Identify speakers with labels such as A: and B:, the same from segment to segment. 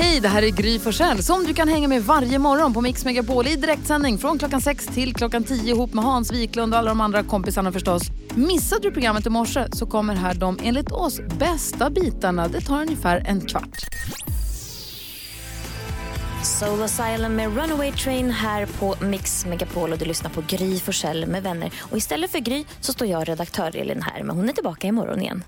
A: Hej, det här är Gry Forssell som du kan hänga med varje morgon på Mix Megapol i direktsändning från klockan 6 till klockan 10 ihop med Hans Wiklund och alla de andra kompisarna förstås. Missade du programmet i morse så kommer här de enligt oss bästa bitarna. Det tar ungefär en kvart.
B: Soul Asylum med Runaway Train här på Mix Megapol och du lyssnar på Gry Forssell med vänner. Och istället för Gry så står jag redaktör Elin här, men hon är tillbaka imorgon igen.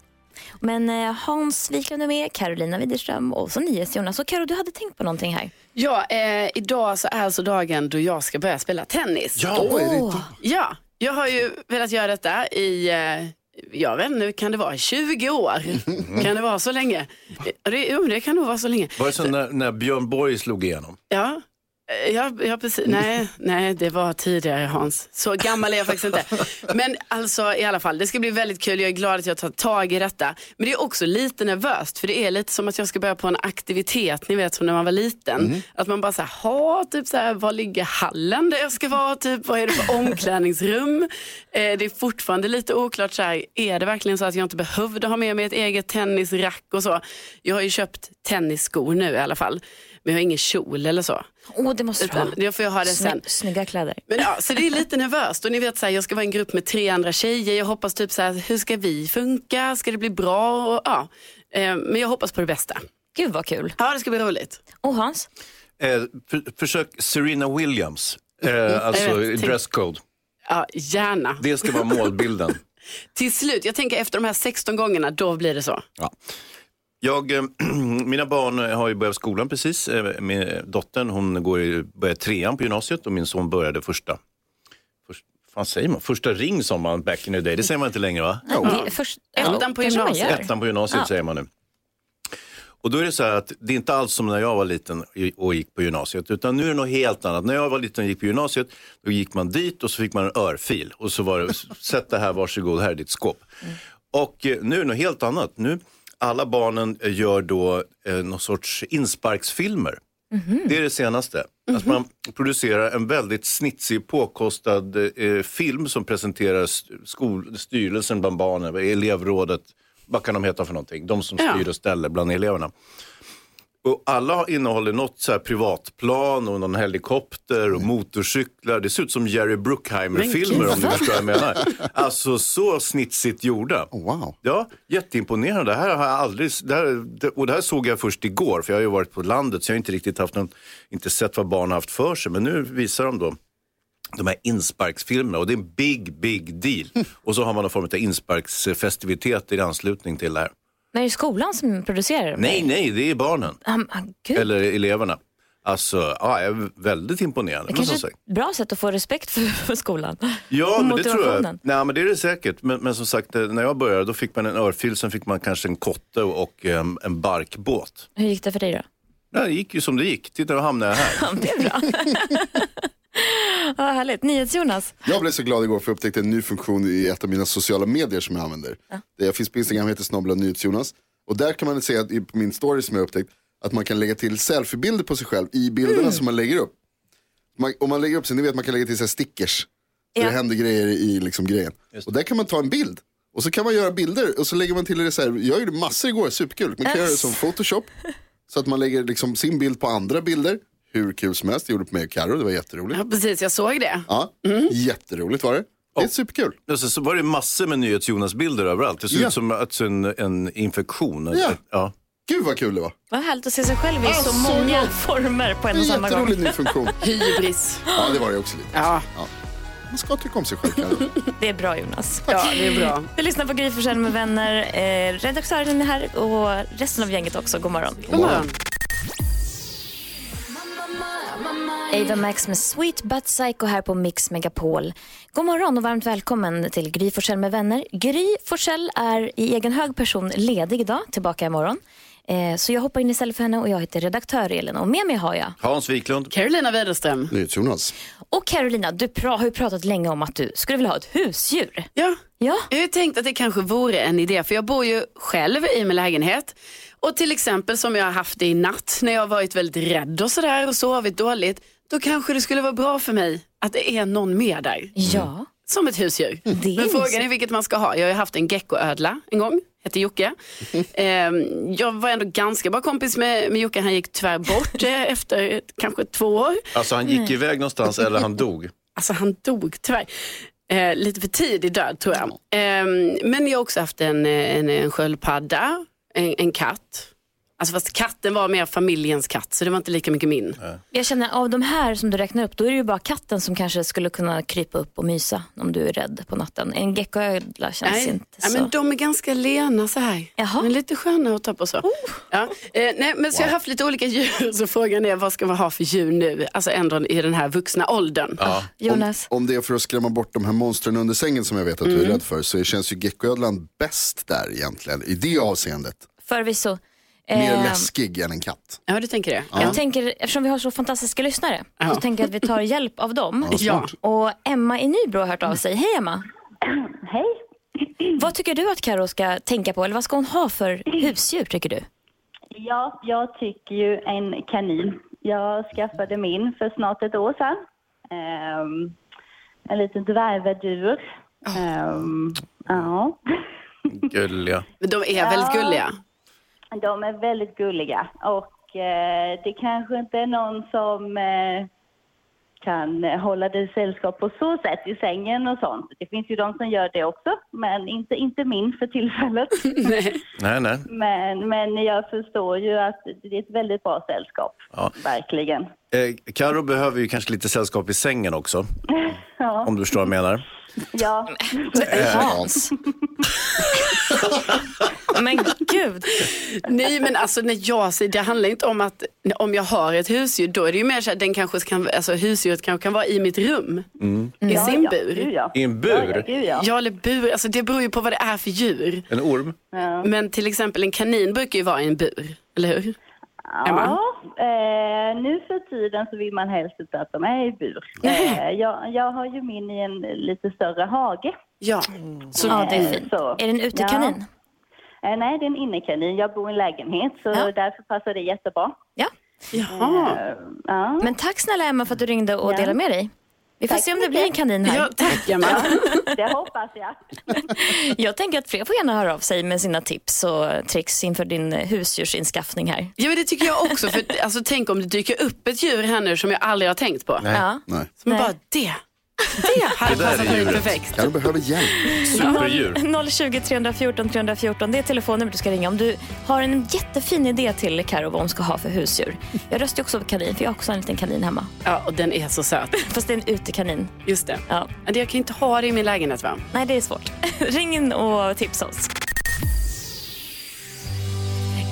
B: Men eh, Hans Wiklund är med, Carolina Widerström och så NyhetsJonas. Och Karo, du hade tänkt på någonting här.
C: Ja, eh, idag så är alltså dagen då jag ska börja spela tennis.
D: Ja, är det inte?
C: Ja, jag har ju velat göra detta i, eh, jag vet inte, kan det vara 20 år? Kan det vara så länge? Eh, Det, jo, det kan nog vara så länge.
E: Var det så när, när Björn Borg slog igenom?
C: Ja, ja, ja precis. Nej, nej, det var tidigare Hans. Så gammal är jag faktiskt inte. Men alltså i alla fall, det ska bli väldigt kul. Jag är glad att jag tar tag i detta. Men det är också lite nervöst för det är lite som att jag ska börja på en aktivitet, ni vet som när man var liten. Att man bara så här, ha, typ så här, var ligger hallen där jag ska vara? Typ, vad är det för omklädningsrum? Eh, det är fortfarande lite oklart så här, är det verkligen så att jag inte behövde ha med mig ett eget tennisrack och så? Jag har ju köpt tennisskor nu i alla fall. Men jag har ingen kjol eller så.
B: Åh, det måste du ha.
C: Utan jag får ha det sen.
B: Snygg, snygga kläder.
C: Men ja, så det är lite nervöst och ni vet så här, jag ska vara i en grupp med tre andra tjejer. Jag hoppas typ så här, hur ska vi funka? Ska det bli bra? Och, ja. eh, men jag hoppas på det bästa.
B: Gud vad kul.
C: Ja, det ska bli roligt.
B: Och Hans?
E: Eh, för, försök Serena Williams, eh, alltså
C: Jag vet, tänk-
E: dresscode.
C: Ja, gärna.
E: Det ska vara målbilden.
C: Till slut, jag tänker efter de här 16 gångerna, då blir det så.
E: Ja. Jag, eh, mina barn har ju börjat skolan precis. Eh, Min dottern hon går i, börjar trean på gymnasiet och min son började första, först, fan säger man? första ring som man back in the day. Det säger man inte längre va?
B: Det först,
C: Ettan på gymnasiet.
E: Ettan på gymnasiet
B: Ja.
E: säger man nu. Och då är det så här att det är inte alls som när jag var liten och gick på gymnasiet. Utan nu är det något helt annat. När jag var liten och gick på gymnasiet, då gick man dit och så fick man en örfil. Och så var det, sätt det här, varsågod, här är ditt skåp. Och eh, nu är det något helt annat. Nu, alla barnen eh, gör då eh, någon sorts insparksfilmer. Det är det senaste. Att man producerar en väldigt snitsig, påkostad eh, film som presenterar st- skol, styrelsen bland barnen, elevrådet, vad kan de heta för någonting? De som styr och ställer bland eleverna. Och alla innehåller något så privatplan och någon helikopter och motorcyklar. Det ser ut som Jerry Bruckheimer-filmer om du förstår vad jag menar. Alltså så snitsigt gjorda.
F: Oh, wow.
E: Ja, jätteimponerande. Det här har jag aldrig, det här, och det här såg jag först igår, för jag har ju varit på landet så jag har inte riktigt haft någon, inte sett vad barn har haft för sig. Men nu visar de då de här insparksfilmerna och det är en big, big deal. Och så har man någon form av insparksfestivitet i anslutning till det här.
B: Men är det skolan som producerar dem?
E: Nej, nej, det är barnen.
B: Ah, ah, gud.
E: Eller eleverna. Alltså, ja, jag är väldigt imponerande.
B: det kanske är ett bra sätt att få respekt för, för skolan.
E: Ja, men det tror jag. Nej, men det är det säkert. Men, men som sagt, eh, när jag började då fick man en örfil, sen fick man kanske en kotte och em, en barkbåt.
B: Hur gick det för dig då?
E: Nej, det gick ju som det gick. Titta, då hamnade jag här.
B: Det är bra. ja, härligt. NyhetsJonas.
F: Jag blev så glad igår för jag upptäckte en ny funktion i ett av mina sociala medier som jag använder. Det jag finns på Instagram heter snabla NyhetsJonas. Och där kan man se att, i- på min story som jag har upptäckt att man kan lägga till selfiebilder på sig själv i bilderna som man lägger upp. Man, om man lägger upp sig, ni vet man kan lägga till så här stickers. Så
B: Ja.
F: det händer grejer i liksom grejen. Och där kan man ta en bild. Och så kan man göra bilder och så lägger man till det så här, jag gjorde massor igår, superkul. Man kan göra det som photoshop. Så att man lägger liksom sin bild på andra bilder. Hur kul som helst, jag gjorde det på mig och Karo, det var jätteroligt.
C: Ja, precis, jag såg det.
F: Ja, jätteroligt var det. Det är superkul.
E: Och så, så var det massor med NyhetsJonas-bilder överallt. Det ser
F: Ja.
E: ut som att en, en infektion.
F: Ja.
E: Ja.
F: Gud vad kul det var.
B: Vad härligt att se sig själv i så
F: Alltså,
B: många
F: ja.
B: former på en och samma gång.
F: jätterolig ny funktion.
C: Hybris.
F: Ja, det var det också lite.
C: Ja,
F: Man ska tycka om sig själv.
B: Det är bra Jonas.
C: ja, det är bra.
B: Vi lyssnar på Gry med vänner. Eh, redaktören är här och resten av gänget också. God morgon.
C: God morgon.
B: Ava Max med Sweet But Psycho här på Mix Megapol. God morgon och varmt välkommen till Gry Forssell med vänner. Gry Forssell är i egen hög person ledig idag, tillbaka imorgon. Eh, så jag hoppar in istället för henne och jag heter redaktör Elin och med mig har jag.
E: Hans Wiklund.
C: Carolina Widerström.
F: NyhetsJonas.
B: Och Carolina, du pra- har ju pratat länge om att du skulle vilja ha ett husdjur.
C: Ja.
B: Ja.
C: Jag har tänkt att det kanske vore en idé, för jag bor ju själv i min lägenhet. Och till exempel som jag har haft det i natt, när jag har varit väldigt rädd och sådär och sovit dåligt. Då kanske det skulle vara bra för mig att det är någon med där.
B: Ja.
C: Som ett husdjur.
B: Det är
C: Men frågan är vilket man ska ha. Jag har haft en geckoödla en gång, hette Jocke. Ehm, jag var ändå ganska bra kompis med, med Jocke, han gick tyvärr bort eh, efter kanske två år.
E: Alltså han gick iväg någonstans eller han dog.
C: Alltså han dog tyvärr. Eh, lite för tidig död tror jag. Eh, men jag har också haft en, eh, en, en sköldpadda, en, en katt. Alltså fast katten var mer familjens katt så det var inte lika mycket min.
B: Jag känner av de här som du räknar upp, då är det ju bara katten som kanske skulle kunna krypa upp och mysa om du är rädd på natten. En geckoödla känns
C: Nej,
B: inte
C: ja,
B: så.
C: men de är ganska lena så här.
B: Jaha.
C: Men lite sköna att ta på så. Ja. Eh, nej, men så jag har haft lite olika djur så frågan är vad ska man ha för djur nu? Alltså ändå i den här vuxna åldern.
B: Jonas?
F: Om det är för att skrämma bort de här monstren under sängen som jag vet att du är
C: Mm.
F: rädd för så känns ju geckoödlan bäst där egentligen i det avseendet.
B: Förvisso.
F: Mer
B: Eh,
F: läskig än en katt.
C: Ja, du tänker det?
B: Jag tänker, eftersom vi har så fantastiska lyssnare,
C: Ja.
B: så tänker jag att vi tar hjälp av dem.
C: Ja.
B: Och Emma i Nybro har hört av sig. Hej Emma!
G: Hej.
B: Vad tycker du att Karo ska tänka på, eller vad ska hon ha för husdjur tycker du?
G: Ja, jag tycker ju en kanin. Jag skaffade min för snart ett år sedan. Ehm, en liten dvärgvädur. Ehm, ja.
E: Gulliga.
C: Men de är väldigt gulliga.
G: De är väldigt gulliga och eh, det kanske inte är någon som eh, kan hålla dig sällskap på så sätt i sängen och sånt. Det finns ju de som gör det också, men inte, inte min för tillfället.
E: Nej, nej.
G: men, men jag förstår ju att det är ett väldigt bra sällskap,
E: Ja.
G: verkligen.
E: Eh, Karo behöver ju kanske lite sällskap i sängen också.
G: Ja.
E: Om du förstår vad jag menar.
G: Ja,
B: Hans. Men gud.
C: Nej men alltså när jag säger, det handlar inte om att om jag har ett husdjur då är det ju mer så att den kanske kan, alltså husdjuret kanske kan vara i mitt rum. I
G: ja,
C: sin
G: ja,
C: bur.
G: gud, ja.
E: I en bur?
G: Ja, ja.
C: Ja eller bur, alltså det beror ju på vad det är för djur.
E: En orm?
G: Ja.
C: Men till exempel en kanin brukar ju vara i en bur, eller hur? Emma?
G: Ja, eh, nu för tiden så vill man helst inte att de är i bur. Eh, jag, jag har ju min i en lite större hage.
C: Ja. Så,
B: Ja, det är
G: Eh,
B: fint.
G: så.
B: Är det en utekanin?
G: Eh, nej, det är en innekanin. Jag bor i en lägenhet så
B: Ja.
G: därför passar det jättebra.
B: Ja.
C: Jaha.
G: Eh, ja.
B: Men tack snälla Emma för att du ringde och
G: Ja.
B: delade med dig. Vi får
G: Tack
B: se om det blir en kanin här.
C: Ja, tack Emma.
G: Det hoppas jag.
B: Jag tänker att fler får gärna höra av sig med sina tips och tricks inför din husdjursinskaffning här.
C: Ja men det tycker jag också, för alltså, tänk om det dyker upp ett djur här nu som jag aldrig har tänkt på.
B: Ja.
F: Nej.
C: Som
B: Nej.
C: bara, det, det hade
E: Det
C: passat mig perfekt.
F: Karo behöver hjälp.
E: Superdjur.
B: 020 314 314, det är telefonnumret du ska ringa om du har en jättefin idé till Karo vad hon ska ha för husdjur. Jag röstar också på kanin, för jag har också en liten kanin hemma.
C: Ja, och den är så söt.
B: Fast det är en utekanin.
C: Just det.
B: Ja.
C: Jag kan inte ha det i min lägenhet va?
B: Nej, det är svårt. Ring in och tipsa oss.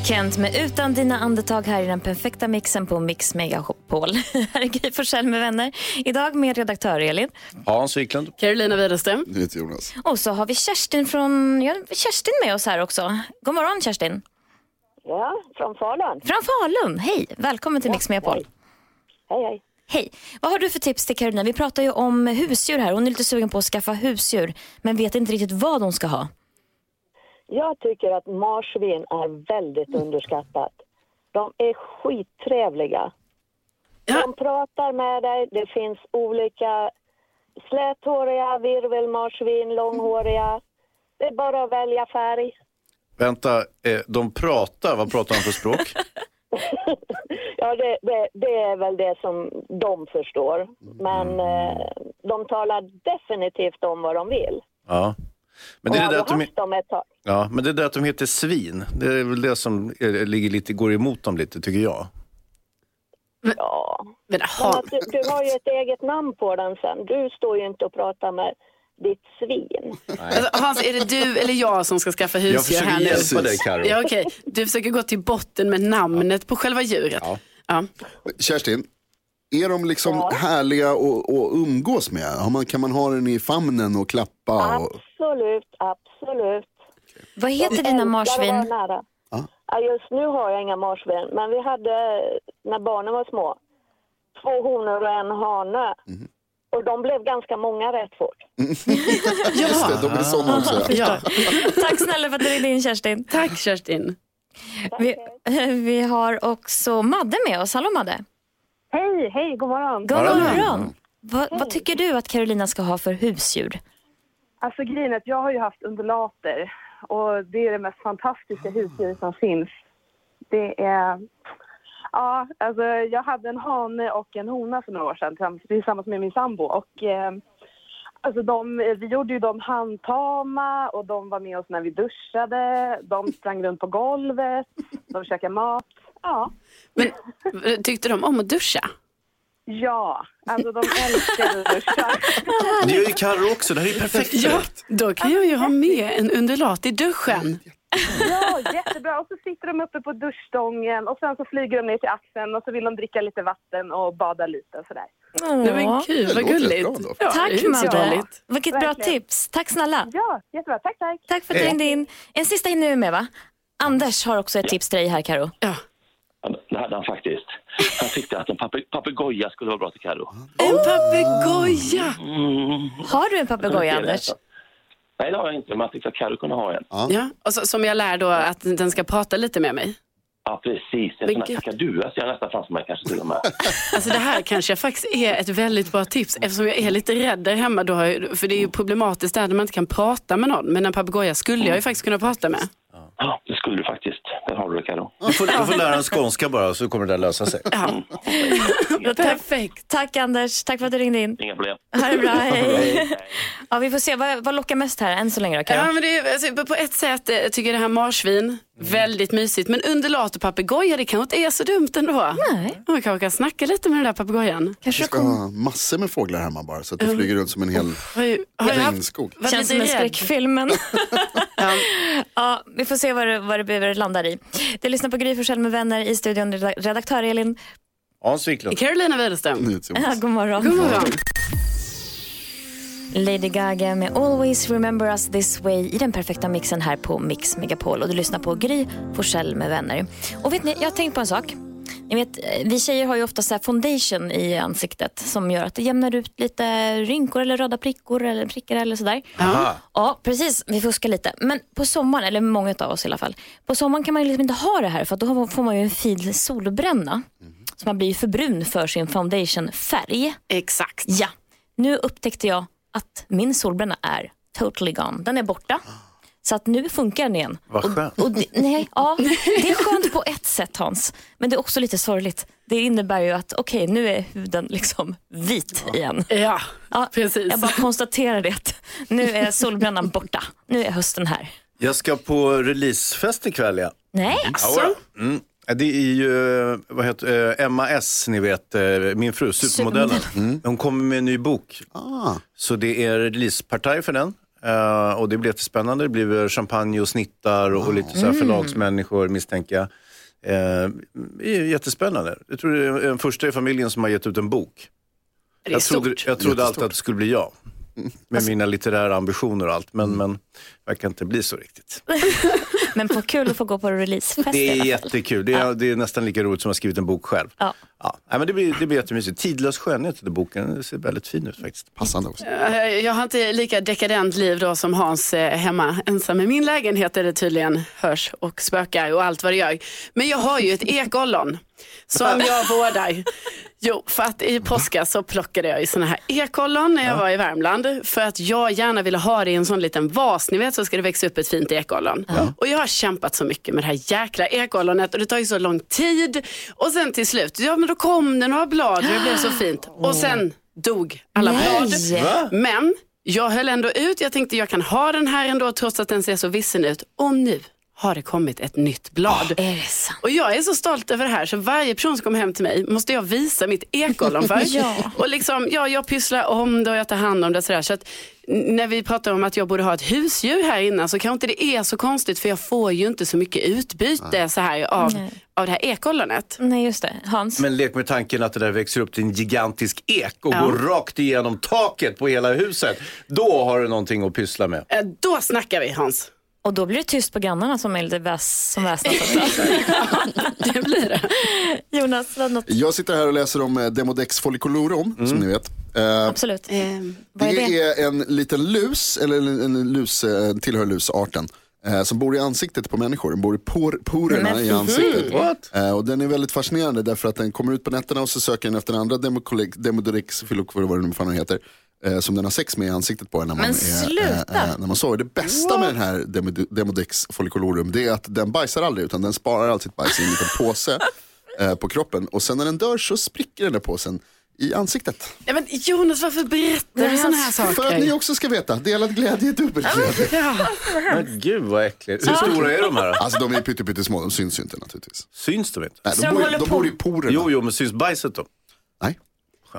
B: Kent med Utan dina andetag här i den perfekta mixen på Mix Megapol. här är Gry Forssell med vänner. Idag med redaktör Elin.
E: Hans Wiklund.
C: Carolina Widerström.
F: NyhetsJonas.
B: Och så har vi Kerstin från ja, Kerstin med oss här också. God morgon Kerstin.
H: Ja, från Falun.
B: Från Falun. Hej, välkommen till Mix Megapol.
H: Hej, hej.
B: Hej. Vad har du för tips till Carolina? Vi pratar ju om husdjur här. Hon är lite sugen på att skaffa husdjur men vet inte riktigt vad hon ska ha.
H: Jag tycker att marsvin är väldigt underskattat. De är skittrevliga.
C: Ja.
H: De pratar med dig. Det finns olika släthåriga, virvelmarsvin, långhåriga. Det är bara att välja färg.
E: Vänta, eh, de pratar, vad pratar de för språk?
H: Ja, det, det, det är väl det som de förstår. Men eh, de talar definitivt om vad de vill.
E: Ja. Men det, är
H: jag
E: det, där att de, ja, men det där att de heter svin, det är väl det som ligger lite, går emot dem lite tycker jag.
H: Ja.
C: Men,
H: Men
C: ha,
H: att du, du har ju ett eget namn på den sen. Du står ju inte och pratar med ditt svin.
C: alltså, Hans, är det du eller jag som ska skaffa
E: Jag
C: husdjur
E: försöker
C: här nu?
E: hjälpa dig Karo.
C: Ja, okej. Du försöker gå till botten med namnet på själva djuret.
E: Ja.
C: Ja.
F: Kerstin, är de liksom härliga att att umgås med? Man, kan man ha den i famnen och klappa? Och...
H: Absolut, absolut.
B: Vad heter dina marsvin?
H: Ja, just nu har jag inga marsvin, men vi hade, när barnen var små, två honor och en hane. Och de blev ganska många rätt fort.
F: Just det, de är sådana också. Ja.
B: Tack snälla för att du ringde in Kerstin.
C: Tack Kerstin.
B: Vi, vi har också Madde med oss. Hallå Madde.
I: Hej, hej, god morgon.
B: God morgon. Vad, vad tycker du att Carolina ska ha för husdjur?
I: Alltså grejen är att jag har ju haft undulater och det är det mest fantastiska husdjur som finns. Det är... Ja, alltså jag hade en hane och en hona för några år sedan tillsammans- tillsammans med min sambo och eh, alltså de, vi gjorde ju dem handtama och de var med oss när vi duschade, de sprang runt på golvet, de käkade mat. Ja.
C: Men tyckte de om att duscha?
I: Ja, alltså de älskade att duscha.
E: Det gör ju Carro också, det här är ju perfekt
C: Ja, då kan jag ju ha med en undulat i duschen.
I: Ja, jättebra. Och så sitter de uppe på duschstången och sen så flyger de ner till axeln och så vill de dricka lite vatten och bada lite och sådär.
C: Nej, men
F: Det
C: vad gulligt.
F: bra.
C: Ja,
B: Tack Madde. Vilket bra
I: Verkligen.
B: tips. Tack snälla.
I: Ja, jättebra. Tack, tack.
B: Tack för att du ringde in. En sista hinner vi med va? Anders har också ett tips till dig här Karo.
C: Ja.
J: Det hade han faktiskt. Han tyckte att en pape- papegoja skulle vara bra till Carro.
C: En papegoja!
J: Mm.
B: Har du en papegoja Anders?
J: Nej, det har jag inte, men jag tyckte att Carro kunde ha en.
C: Ja, och så, som jag lär då att den ska prata lite med mig.
J: Ja, precis. En sån här
C: gud.
J: kakadua ser jag nästan framför mig kanske till och med.
C: Alltså det här kanske faktiskt är ett väldigt bra tips eftersom jag är lite rädd där hemma. Då jag, för det är ju problematiskt där när man inte kan prata med någon. Men en papegoja skulle jag ju faktiskt kunna prata med.
J: Ja, det skulle du faktiskt. Där har du det, Carro.
E: Du får, du får lära en skånska bara så kommer det där lösa sig.
C: Ja. Perfekt.
B: Tack Anders, tack för att du ringde in.
J: Inga problem.
B: Ha det bra, hej. Ja, vi får se, vad, vad lockar mest här än så länge då Karo?
C: Ja, men det är, alltså, på ett sätt eh, tycker jag det här marsvin, väldigt mysigt. Men undulat och papegoja, det kanske inte är så dumt ändå.
B: Nej.
C: Man kanske kan snacka lite med den där papegojan.
B: Kanske
F: Vi ska ha massor med fåglar hemma bara så att det flyger runt som en hel
C: haft,
F: regnskog.
C: varit
B: Känns som en skräckfilm. men- ja, vi får se vad det, vad det landar i. Du lyssnar på Gry med vänner i studion, reda- redaktör Elin.
E: Hans Wiklund.
C: Carolina Widerström.
B: Ja, god morgon.
C: God morgon.
B: Lady Gaga med Always Remember Us This Way i den perfekta mixen här på Mix Megapol. Och du lyssnar på Gry Forssell med vänner. Och vet ni, jag har tänkt på en sak. Ni vet, eh, vi tjejer har ju ofta så här foundation i ansiktet som gör att det jämnar ut lite rynkor eller röda prickor eller prickar eller sådär.
E: Aha.
B: Ja, precis. Vi fuskar lite. Men på sommaren, eller många av oss i alla fall. På sommaren kan man ju liksom inte ha det här för att då får man ju en fin solbränna. Så man blir ju för brun för sin foundationfärg.
C: Exakt.
B: Ja, nu upptäckte jag att min solbränna är totally gone. Den är borta. Så att nu funkar den igen.
E: Vad skönt.
B: Och det, nej, ja, det är skönt på ett sätt Hans, men det är också lite sorgligt. Det innebär ju att okej, nu är huden liksom vit igen.
C: Ja,
B: Ja,
C: precis.
B: Jag bara konstaterar det. att Nu är solbrännan borta. Nu är hösten här.
E: Jag ska på releasefest ikväll ja.
B: Nej,
E: Ja, mm. Det är ju vad heter, eh, Emma S, ni vet, eh, min fru, supermodellen. Mm. Hon kommer med en ny bok.
F: Ah,
E: Så det är releasepartaj för den. Eh, och det blir jättespännande. Det blir champagne och snittar och, och lite så här förlagsmänniskor misstänker jag. Det är jättespännande. Jag tror det är den första i familjen som har gett ut en bok. Jag trodde, jag trodde alltid att det skulle bli jag. Med mina litterära ambitioner och allt. Men, men verkar inte bli så riktigt.
B: men på kul att få gå på releasefest
E: Det är jättekul. Det är, det är nästan lika roligt som att ha skrivit en bok själv.
B: Ja.
E: Ja. Nej, men det, blir, det blir jättemysigt. Tidlös skönhet heter boken. Det ser väldigt fin ut faktiskt.
F: passande också.
C: Jag har inte lika dekadent liv då som Hans eh, hemma ensam i min lägenhet där det tydligen hörs och spökar och allt vad det gör. Men jag har ju ett ekollon som jag vårdar. Jo, för att i påskas så plockade jag i såna här ekollon när jag var i Värmland. För att jag gärna ville ha det i en sån liten vas, ni vet så ska det växa upp ett fint ekollon. Och jag har kämpat så mycket med det här jäkla ekollonet och det tar ju så lång tid. Och sen till slut, ja men då kom det några blad och det blev så fint. Och sen dog alla blad.
B: Nej.
C: Men jag höll ändå ut. Jag tänkte jag kan ha den här ändå trots att den ser så vissen ut. Och nu har det kommit ett nytt blad.
B: Är det sant?
C: Och jag är så stolt över det här så varje person som kommer hem till mig måste jag visa mitt ekollon för.
B: Ja.
C: Och liksom, ja, jag pysslar om det och jag tar hand om det. Sådär. Så att, när vi pratar om att jag borde ha ett husdjur här innan så kanske inte det är så konstigt för jag får ju inte så mycket utbyte så här, av,
B: Nej.
C: av det här ekollonet.
B: Nej, just det. Hans?
E: Men lek med tanken att det där växer upp till en gigantisk ek och
C: Ja.
E: går rakt igenom taket på hela huset. Då har du någonting att pyssla med.
C: Eh, Då snackar vi Hans.
B: Och då blir det tyst på grannarna som är lite väs, som väsnas också.
C: det blir det.
B: Jonas, vad något?
F: Jag sitter här och läser om eh, Demodex folliculorum, som ni vet. Eh,
B: Absolut.
C: Ehm,
B: vad är
F: det,
B: det?
F: är en liten lus, eller en, en lus, tillhör lusarten. eh, Som bor i ansiktet på människor, den bor i por, porerna i ansiktet.
E: What?
F: Eh, Och den är väldigt fascinerande därför att den kommer ut på nätterna och så söker den efter andra Democolle- Demodex folliculorum, vad det nu fan heter. Eh, Som den har sex med i ansiktet på en när man,
B: Men
F: är,
B: sluta!
F: när man sover. Det bästa med den här Demod- Demodex folliculorum det är att den bajsar aldrig utan den sparar allt sitt bajs i en liten påse eh, på kroppen. Och sen när den dör så spricker den där påsen i ansiktet.
C: Ja, men Jonas, varför berättar du sådana här saker?
F: För att ni också ska veta, delad glädje är dubbel glädje.
E: Men gud vad äckligt. Hur stora är de här?
F: Alltså de är pytte, pyttesmå, de syns ju inte naturligtvis.
E: Syns de inte?
F: Nej, de, bor, de
B: på-
F: bor i porerna.
E: Jo, jo, men syns bajset då?
F: Nej,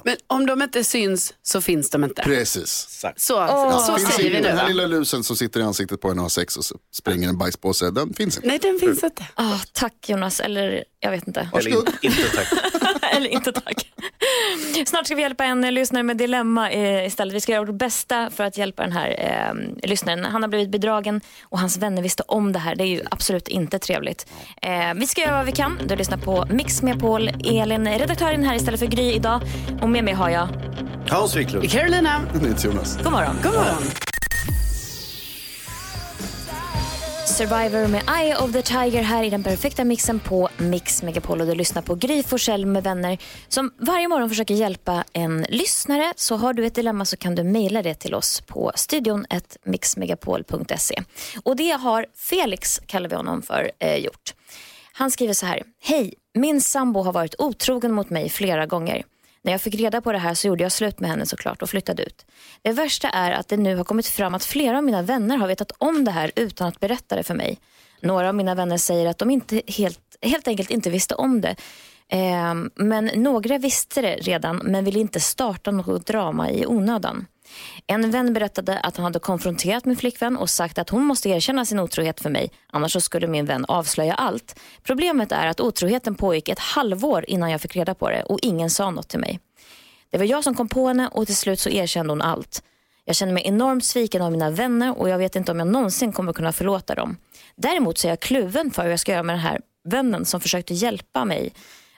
C: Men om de inte syns så finns de inte.
F: precis.
C: Så,
F: Ja,
C: så
F: finns
C: säger vi nu
F: Den här lilla lusen som sitter i ansiktet på en och har sex och så springer en bajspåse, den finns inte.
C: Nej, den finns inte.
B: Ah, tack Jonas, eller jag vet inte.
E: Eller in, inte tack.
B: Eller inte tack. Snart ska vi hjälpa en lyssnare med dilemma eh, istället. Vi ska göra vårt bästa för att hjälpa den här eh, lyssnaren. Han har blivit bedragen och hans vänner visste om det här. Det är ju absolut inte trevligt. Eh, vi ska göra vad vi kan. Du lyssnar på Mix med Paul, Elin, redaktören här istället för Gry idag. Och med mig har jag,
E: Hans Wiklund.
C: Carolina,
F: Jonas.
B: god morgon.
C: god morgon.
B: Survivor med Eye of the Tiger här i den perfekta mixen på Mix Megapol och du lyssnar på Gry Forssell med vänner som varje morgon försöker hjälpa en lyssnare. Så har du ett dilemma så kan du mejla det till oss på studion mixmegapol.se. Och det har Felix, kallar vi honom för, eh, gjort. Han skriver så här. Hej, min sambo har varit otrogen mot mig flera gånger. När jag fick reda på det här så gjorde jag slut med henne såklart och flyttade ut. Det värsta är att det nu har kommit fram att flera av mina vänner har vetat om det här utan att berätta det för mig. Några av mina vänner säger att de inte helt, helt enkelt inte visste om det. Eh, men några visste det redan men ville inte starta något drama i onödan. En vän berättade att han hade konfronterat min flickvän och sagt att hon måste erkänna sin otrohet för mig, annars så skulle min vän avslöja allt. Problemet är att otroheten pågick ett halvår innan jag fick reda på det och ingen sa något till mig. Det var jag som kom på henne och till slut så erkände hon allt. Jag känner mig enormt sviken av mina vänner och jag vet inte om jag någonsin kommer kunna förlåta dem. Däremot så är jag kluven för hur jag ska göra med den här vännen som försökte hjälpa mig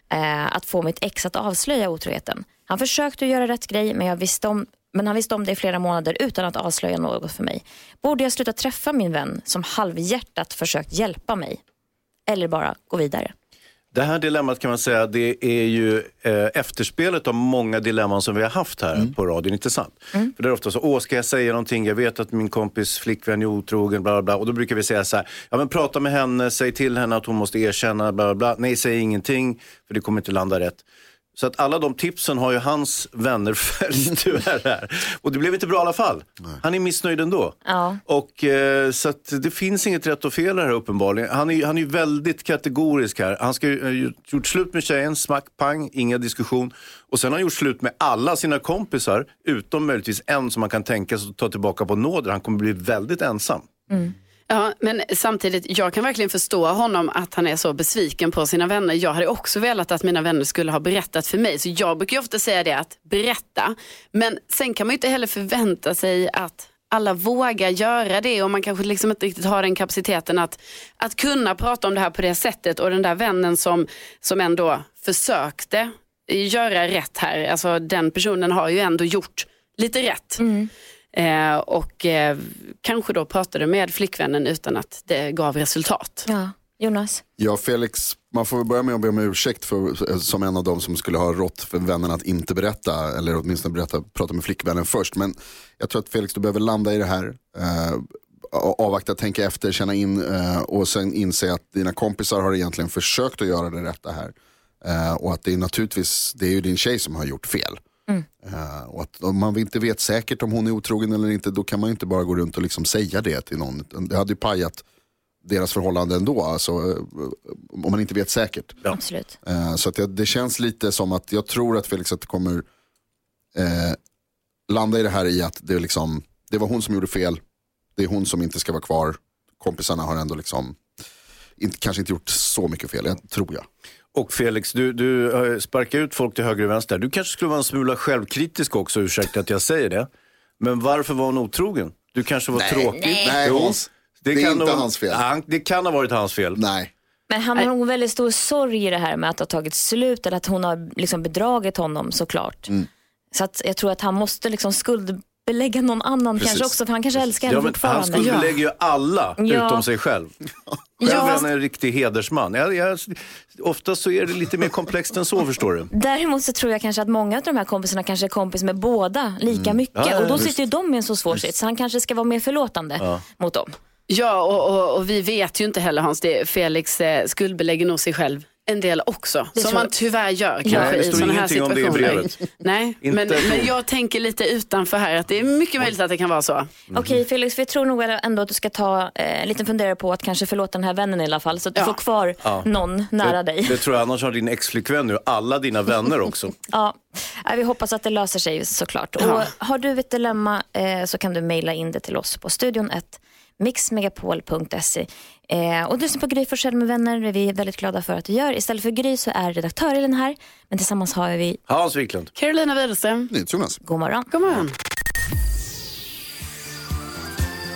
B: eh, att få mitt ex att avslöja otroheten. Han försökte göra rätt grej men, jag visste om, men han visste om det i flera månader utan att avslöja något för mig. Borde jag sluta träffa min vän som halvhjärtat försökt hjälpa mig? Eller bara gå vidare?
E: Det här dilemmat kan man säga, det är ju eh, efterspelet av många dilemman som vi har haft här på radion, inte sant? För det är ofta så, åh ska jag säga någonting, jag vet att min kompis flickvän är otrogen, bla bla bla. Och då brukar vi säga så här, ja men prata med henne, säg till henne att hon måste erkänna, bla bla bla. Nej, säg ingenting, för det kommer inte landa rätt. Så att alla de tipsen har ju hans vänner följt tyvärr här. Och det blev inte bra i alla fall. Han är missnöjd ändå.
B: Ja.
E: Och, eh, så att det finns inget rätt och fel här uppenbarligen. Han är, han är ju väldigt kategorisk här. Han ska ju, eh, gjort slut med tjejen, smack, pang, inga diskussion. Och sen har han gjort slut med alla sina kompisar, utom möjligtvis en som man kan tänka sig att ta tillbaka på nåder. Han kommer bli väldigt ensam.
C: Ja, men samtidigt, jag kan verkligen förstå honom att han är så besviken på sina vänner. Jag hade också velat att mina vänner skulle ha berättat för mig. Så jag brukar ju ofta säga det att berätta. Men sen kan man ju inte heller förvänta sig att alla vågar göra det och man kanske liksom inte riktigt har den kapaciteten att, att kunna prata om det här på det sättet. Och den där vännen som, som ändå försökte göra rätt här, alltså den personen har ju ändå gjort lite rätt. Mm. Eh, och eh, kanske då pratade med flickvännen utan att det gav resultat.
B: Ja. Jonas?
F: Ja, Felix, man får väl börja med att be om ursäkt för, som en av dem som skulle ha rått för vännen att inte berätta, eller åtminstone berätta, prata med flickvännen först. Men jag tror att Felix, du behöver landa i det här, eh, avvakta, tänka efter, känna in eh, och sen inse att dina kompisar har egentligen försökt att göra det rätta här. Eh, och att det är naturligtvis, det är ju din tjej som har gjort fel. Eh, och att om man inte vet säkert om hon är otrogen eller inte, då kan man ju inte bara gå runt och liksom säga det till någon. Det hade ju pajat deras förhållande ändå, alltså, eh, om man inte vet säkert.
B: Absolut.
F: Eh, så att det, det känns lite som att jag tror att Felix att det kommer eh, landa i det här i att det, är liksom, det var hon som gjorde fel, det är hon som inte ska vara kvar, kompisarna har ändå liksom inte, kanske inte gjort så mycket fel, jag, tror jag.
E: Och Felix, du, du eh, sparkar ut folk till höger och vänster. Du kanske skulle vara en smula självkritisk också, ursäkta att jag säger det. Men varför var hon otrogen? Du kanske var tråkig?
F: Nej,
E: Jo.
F: Hans. Det är
E: kan
F: inte
E: nog-
F: hans fel.
E: Han, det kan ha varit hans fel.
F: Nej.
B: Men han har nog väldigt stor sorg i det här med att det har tagit slut eller att hon har liksom bedragit honom såklart.
F: Mm.
B: Så att jag tror att han måste liksom skuldbelägga någon annan
E: Precis.
B: kanske också för han kanske älskar henne
E: Ja, men han
B: fortfarande.
E: skuldbelägger ju alla
B: Ja.
E: utom sig själv. Själv är han en riktig hedersman. Jag, jag, oftast så är det lite mer komplext än så förstår du.
B: Däremot så tror jag kanske att många av de här kompisarna kanske är kompis med båda lika mycket.
E: Mm. Ja, ja,
B: och då
E: visst.
B: sitter ju de i en så svår sits så han kanske ska vara mer förlåtande
E: Ja.
B: mot dem.
C: Ja, och, och, och vi vet ju inte heller Hans, det, Felix eh, skuldbelägger nog sig själv en del också.
B: Det
C: som man tyvärr gör
B: Ja.
C: kanske
E: Nej, det
C: i
E: står
C: sådana här
E: ingenting om det i
C: situationer.
E: brevet.
C: Nej, men, men jag tänker lite utanför här att det är mycket möjligt att det kan vara så.
E: Mm.
B: Okej Felix, jag tror nog ändå att du ska ta eh, en liten funderare på att kanske förlåta den här vännen i alla fall så att du
C: Ja.
B: får kvar
E: Ja.
B: någon nära
E: det,
B: dig.
E: det tror jag, annars har din exflickvän nu alla dina vänner också.
B: Ja, vi hoppas att det löser sig såklart.
C: Ja.
B: Och har du ett dilemma eh, så kan du mejla in det till oss på studion 1 mixmegapol.se. Eh, och du lyssnar på Gry Forssell med vänner. Det är vi väldigt glada för att du gör. Istället för Gry så är redaktör Elin här. Men tillsammans har vi
E: Hans Wiklund.
C: Carolina Widerström.
F: Jonas.
B: God morgon.
C: God morgon.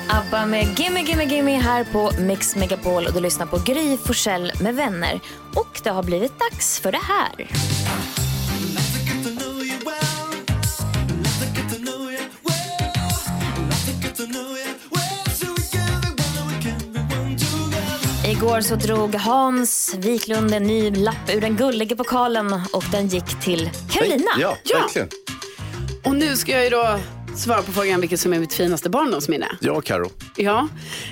B: ABBA med Gimme Gimme Gimme här på Mix Megapol och du lyssnar på Gry Forssell med vänner. Och det har blivit dags för det här. Igår så drog Hans Wiklund en ny lapp ur den gulliga pokalen och den gick till Carolina.
E: Ja,
C: Ja.
E: verkligen.
C: Och nu ska jag ju då svara på frågan vilket som är mitt finaste barndomsminne.
E: Ja, Karo.
C: Ja,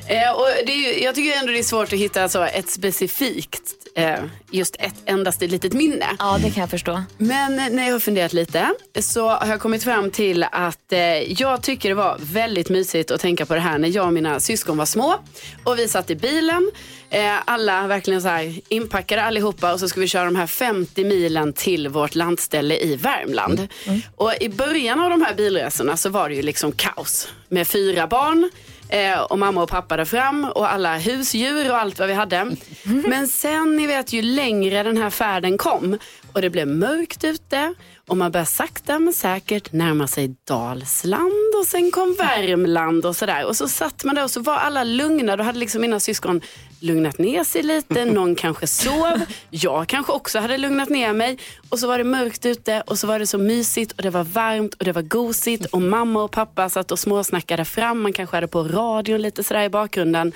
C: eh, och det är ju, jag tycker ändå det är svårt att hitta alltså, ett specifikt, eh, just ett endaste litet minne.
B: Ja, det kan jag förstå.
C: Men när jag har funderat lite så har jag kommit fram till att eh, jag tycker det var väldigt mysigt att tänka på det här när jag och mina syskon var små och vi satt i bilen. Eh, alla verkligen så här inpackade allihopa och så skulle vi köra de här 50 milen till vårt landställe i Värmland. Och i början av de här bilresorna så var det ju liksom kaos med fyra barn. Eh, och mamma och pappa där fram och alla husdjur och allt vad vi hade. Men sen, ni vet, ju längre den här färden kom och det blev mörkt ute och man började sakta men säkert närma sig Dalsland och sen kom Värmland och sådär. Och så satt man där och så var alla lugna. Då hade liksom mina syskon lugnat ner sig lite. Någon kanske sov. Jag kanske också hade lugnat ner mig. Och så var det mörkt ute och så var det så mysigt och det var varmt och det var gosigt. Och mamma och pappa satt och småsnackade fram. Man kanske hade på radion lite sådär i bakgrunden.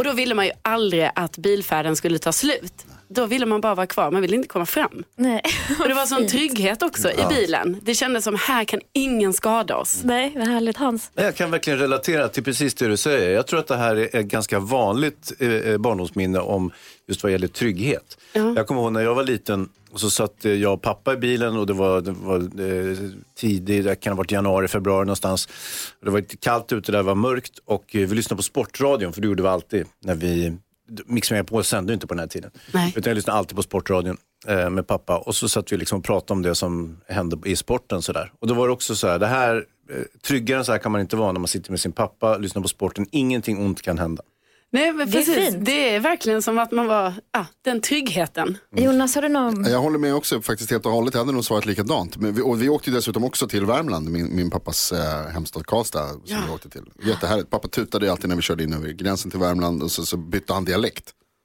C: Och då ville man ju aldrig att bilfärden skulle ta slut. Då ville man bara vara kvar, man ville inte komma fram.
B: Nej.
C: Och det var sån trygghet också i bilen. Det kändes som här kan ingen skada oss.
B: Nej, vad härligt Hans.
E: Jag kan verkligen relatera till precis det du säger. Jag tror att det här är ett ganska vanligt eh, barndomsminne om just vad gäller trygghet. Jag kommer ihåg när jag var liten och så satt eh, jag och pappa i bilen och det var, det var eh, tidigt, det kan ha varit januari, februari någonstans. Det var lite kallt ute, där det var mörkt och eh, vi lyssnade på Sportradion för det gjorde vi alltid när vi Mix på sände inte på den här tiden.
C: Nej.
E: Utan jag lyssnade alltid på Sportradion eh, med pappa och så satt vi liksom och pratade om det som hände i sporten. Sådär. Och då var det också så här, det här, eh, tryggare än så här kan man inte vara när man sitter med sin pappa, lyssnar på sporten, ingenting ont kan hända.
C: Nej, men
B: Det är
C: precis.
B: fint.
C: Det är verkligen som att man var, ah, den tryggheten.
B: Jonas, har du någon...
F: Jag håller med också faktiskt helt och hållet. Jag hade nog svarat likadant. Men vi, och vi åkte dessutom också till Värmland, min, min pappas eh, hemstad Karlstad. Som vi åkte till. Jättehärligt. Pappa tutade alltid när vi körde in över gränsen till Värmland och så, så bytte han dialekt.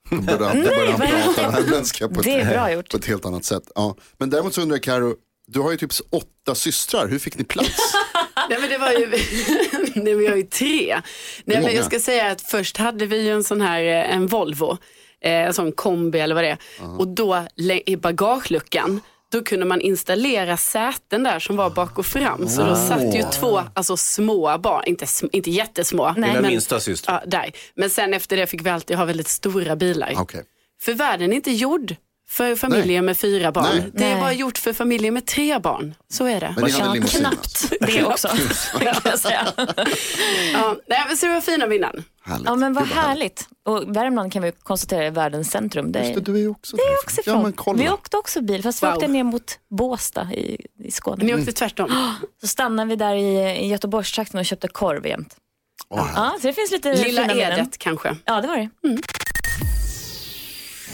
F: Då började han, då började han prata värmländska på,
B: Det är bra
F: ett-
B: gjort.
F: på ett helt annat sätt. Ja. Men däremot så undrar jag Karo, du har ju typ åtta systrar, hur fick ni plats?
C: Nej men det var ju, nej, vi har ju tre. Nej, men jag ska säga att först hade vi ju en sån här, eh, en Volvo, eh, en sån kombi eller vad det är. Och då i bagageluckan, då kunde man installera säten där som var bak och fram. Så då satt ju två alltså, små barn, inte, inte jättesmå.
E: Dina
C: men,
E: minsta systrar.
C: ja, där. men sen efter det fick vi alltid ha väldigt stora bilar.
F: Okej.
C: För världen är inte gjord för familjer med fyra barn.
F: Nej.
C: Det är
B: Nej.
C: bara gjort för familjer med tre barn. Så är det.
F: Men ni hade
B: Ja,
F: limousin alltså.
B: knappt det också. kan jag säga.
C: Ja, nej, men så det var fina minnen.
F: Härligt.
B: Ja men vad härligt. Och Värmland kan vi konstatera är världens centrum. Det
F: Just det,
B: är,
F: du är också
B: det är också
F: Ja men kolla.
B: vi åkte också bil fast vi
C: Wow.
B: åkte ner mot Båstad i, i Skåne.
C: Ni åkte tvärtom.
B: Så stannade vi där i, i Göteborgstrakten och köpte korv jämt.
F: Åh,
B: Ja, så det finns lite
C: Lilla. Edet kanske.
B: Ja det var det.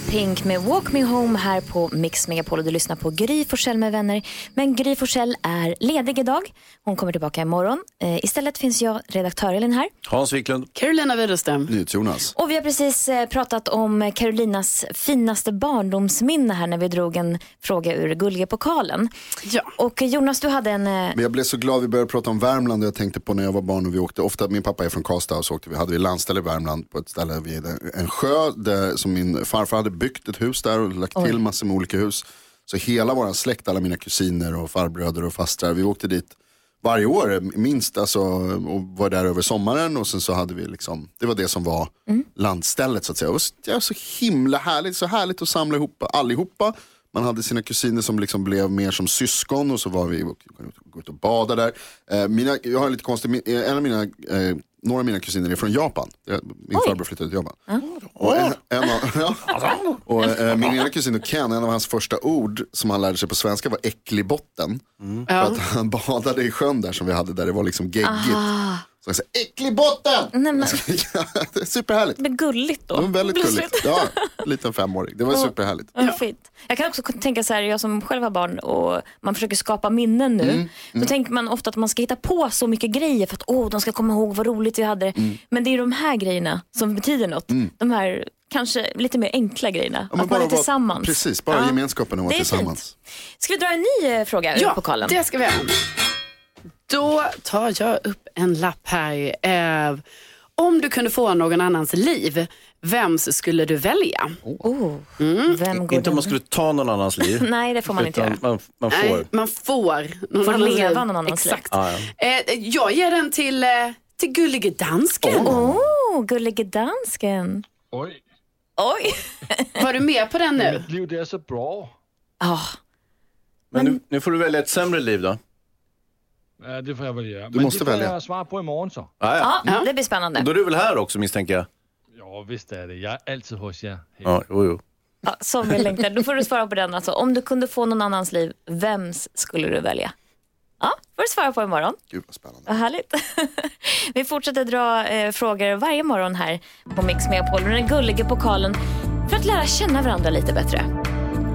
B: Pink med Walk Me Home här på Mix Megapol och du lyssnar på Gry Forssell med vänner. Men Gry Forssell är ledig idag. Hon kommer tillbaka imorgon. Eh, istället finns jag, redaktör Elin här.
E: Hans Wiklund.
C: Carolina Widerström.
F: NyhetsJonas.
B: Och vi har precis eh, pratat om Carolinas finaste barndomsminne här när vi drog en fråga ur Gulligepokalen.
C: Ja.
B: Och Jonas, du hade en... eh,
F: Men jag blev så glad vi började prata om Värmland och jag tänkte på när jag var barn och vi åkte ofta, min pappa är från Karlstad och så åkte vi, hade vi landställe i Värmland på ett ställe vid en sjö där, som min farfar hade byggt ett hus där och lagt till massor med olika hus. Så hela vår släkt, alla mina kusiner och farbröder och fastrar, vi åkte dit varje år minst alltså, och var där över sommaren och sen så hade vi liksom, det var det som var landstället så att säga. Så- det var så himla härligt, så härligt att samla ihop allihopa. Man hade sina kusiner som liksom blev mer som syskon och så var vi och gå ut och bada där. Eh, mina, jag har lite konstig, min- eh, en av mina, eh, några av mina kusiner är från Japan. Eh, Min farbror flyttade till Japan. Och, en, en av, ja. och eh, min ena kusin Ken, en av hans första ord som han lärde sig på svenska var äcklig botten. För att han badade i sjön där som vi hade där det var liksom geggigt.
B: Ah.
F: Så sa äcklig botten!
B: Nej, men,
F: det är superhärligt.
B: är gulligt då.
F: Det var väldigt
B: Plötsligt.
F: gulligt. Ja, liten femåring. Det var superhärligt.
B: Ja. Fint. Jag kan också tänka så här, jag som själv har barn och man försöker skapa minnen nu.
F: Mm,
B: Då tänker man ofta att man ska hitta på så mycket grejer för att åh, de ska komma ihåg vad roligt vi hade.
F: Mm.
B: Men det är de här grejerna som betyder något. De här kanske lite mer enkla grejerna.
F: Ja, men
B: att man är tillsammans.
F: Precis, bara
B: Ja.
F: gemenskapen och vara
B: Det är fint.
F: tillsammans.
B: Ska vi dra en ny eh, fråga ur
C: Ja,
B: pokalen?
C: det ska vi göra. Då tar jag upp en lapp här. Eh, om du kunde få någon annans liv, vems skulle du välja?
B: Oh,
C: Mm.
B: vem går
E: Inte om man skulle ta någon annans liv.
B: Nej, det får man inte göra.
E: Man, man
C: Nej,
E: får.
C: man får någon
B: Får
C: annans
B: leva
C: liv.
B: någon annans liv.
C: Exakt.
E: Ja, ja.
C: Eh, jag ger den till, eh, till gullige dansken.
B: Åh, gullige dansken.
K: Oj,
B: Oj.
C: Var du med på den nu?
K: mitt liv det är så bra.
B: Ah,
E: Men nu, nu får du välja ett sämre liv då.
K: Ja, det får jag väl göra.
F: Du
K: Men
F: måste
K: det får
F: välja.
K: jag svara på imorgon så.
E: Ja, ja.
B: ja, det blir spännande.
E: Då är du väl här också misstänker jag?
K: Ja, visst är det. Jag är alltid hos er.
E: Ja, jo, jo.
B: Ja, som vi längtar. Då får du svara på den. Alltså, om du kunde få någon annans liv, vems skulle du välja? Ja, får du svara på imorgon.
F: Gud vad spännande.
B: Vad härligt. vi fortsätter dra eh, frågor varje morgon här på Mix Megapol. Den gulliga pokalen för att lära känna varandra lite bättre.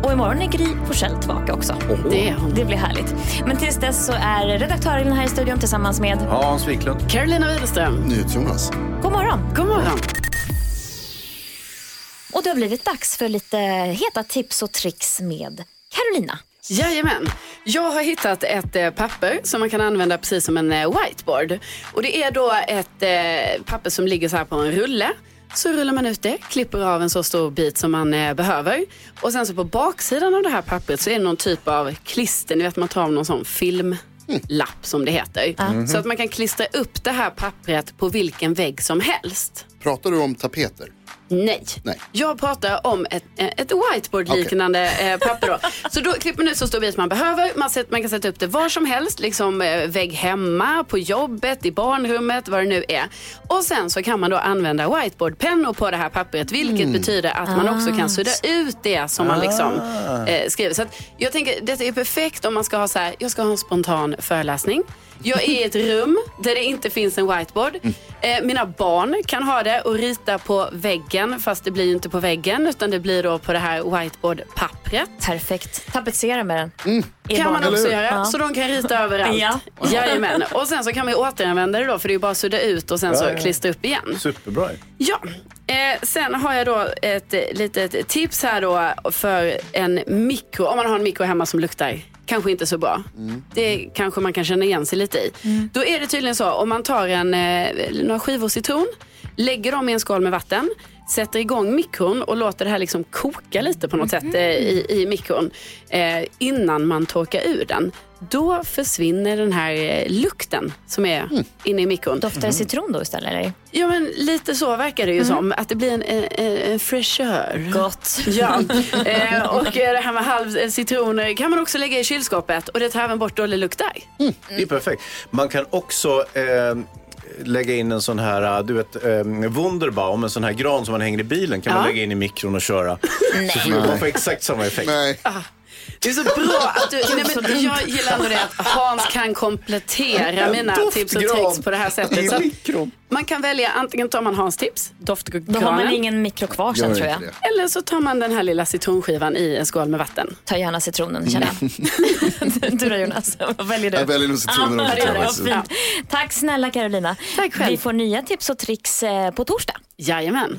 B: Och imorgon är Gry Forssell tillbaka också.
C: Det.
B: Det blir härligt. Men tills dess så är redaktören här i studion tillsammans med
E: Ja, Hans Wiklund.
C: Carolina Widerström.
F: NyhetsJonas.
B: God morgon.
C: God morgon.
B: Och det har blivit dags för lite heta tips och tricks med Carolina.
C: Jajamän. Jag har hittat ett eh, papper som man kan använda precis som en eh, whiteboard. Och det är då ett eh, papper som ligger så här på en rulle. Så rullar man ut det, klipper av en så stor bit som man eh, behöver. Och sen så på baksidan av det här pappret så är det någon typ av klister. Ni vet man tar av någon sån filmlapp som det heter. Så att man kan klistra upp det här pappret på vilken vägg som helst.
F: Pratar du om tapeter?
C: Nej.
F: Nej.
C: Jag pratar om ett, eh, ett whiteboard-liknande eh, papper. Då. Så då klipper man ut så stor bit man behöver. Man, sätter, man kan sätta upp det var som helst, liksom eh, vägg hemma, på jobbet, i barnrummet, vad det nu är. Och sen så kan man då använda whiteboardpennor på det här pappret, vilket betyder att man också kan sudda ut det som man liksom eh, skriver. Så jag tänker, detta är perfekt om man ska ha så här, jag ska ha en spontan föreläsning. Jag är i ett rum där det inte finns en whiteboard. Eh, mina barn kan ha det och rita på väggen fast det blir inte på väggen utan det blir då på det här whiteboardpappret.
B: Perfekt. Tapetsera med den. I
C: Kan man
B: barnen.
C: också göra.
B: Ja.
C: Så de kan rita överallt.
B: Ja.
C: Jajamän. Och sen så kan man ju återanvända det då för det är ju bara att sudda ut och sen så
E: Ja, ja.
C: klistra upp igen.
E: Superbra.
C: Ja, eh, sen har jag då ett litet tips här då för en mikro. Om man har en mikro hemma som luktar kanske inte så bra. Det kanske man kan känna igen sig lite i. Då är det tydligen så om man tar en, eh, några skivor citron, lägger dem i en skål med vatten, sätter igång mikron och låter det här liksom koka lite på något sätt eh, i, i mikron eh, innan man torkar ur den. Då försvinner den här eh, lukten som är inne i mikron.
B: Doftar det citron då istället? Eller?
C: Ja men lite så verkar det ju som. Att det blir en, en, en fräschör.
B: Gott.
C: Ja, eh, och eh, det här med halv eh, citron kan man också lägga i kylskåpet och det tar även bort dålig lukt där.
E: Det är perfekt. Man kan också eh, lägga in en sån här, du vet, eh, Wunderbaum, en sån här gran som man hänger i bilen kan man
C: Ja.
E: lägga in i mikron och köra. Så får man får exakt samma effekt.
F: Nej.
C: Det är så bra att du, nej, men jag gillar ändå det att Hans kan komplettera mina tips och tricks på det här sättet. Så man kan välja, antingen tar man Hans tips,
B: Då har man
C: doftgranen.
B: ingen mikro kvar sen tror jag.
C: Eller så tar man den här lilla citronskivan i en skål med vatten.
B: Ta gärna citronen känner jag. du då Jonas, vad väljer du?
F: Jag väljer nog citronen
B: Ja,
F: också, faktiskt.
B: Fint. Tack snälla Carolina.
C: Tack själv.
B: Vi får nya tips och tricks eh, på torsdag.
C: Jajamän.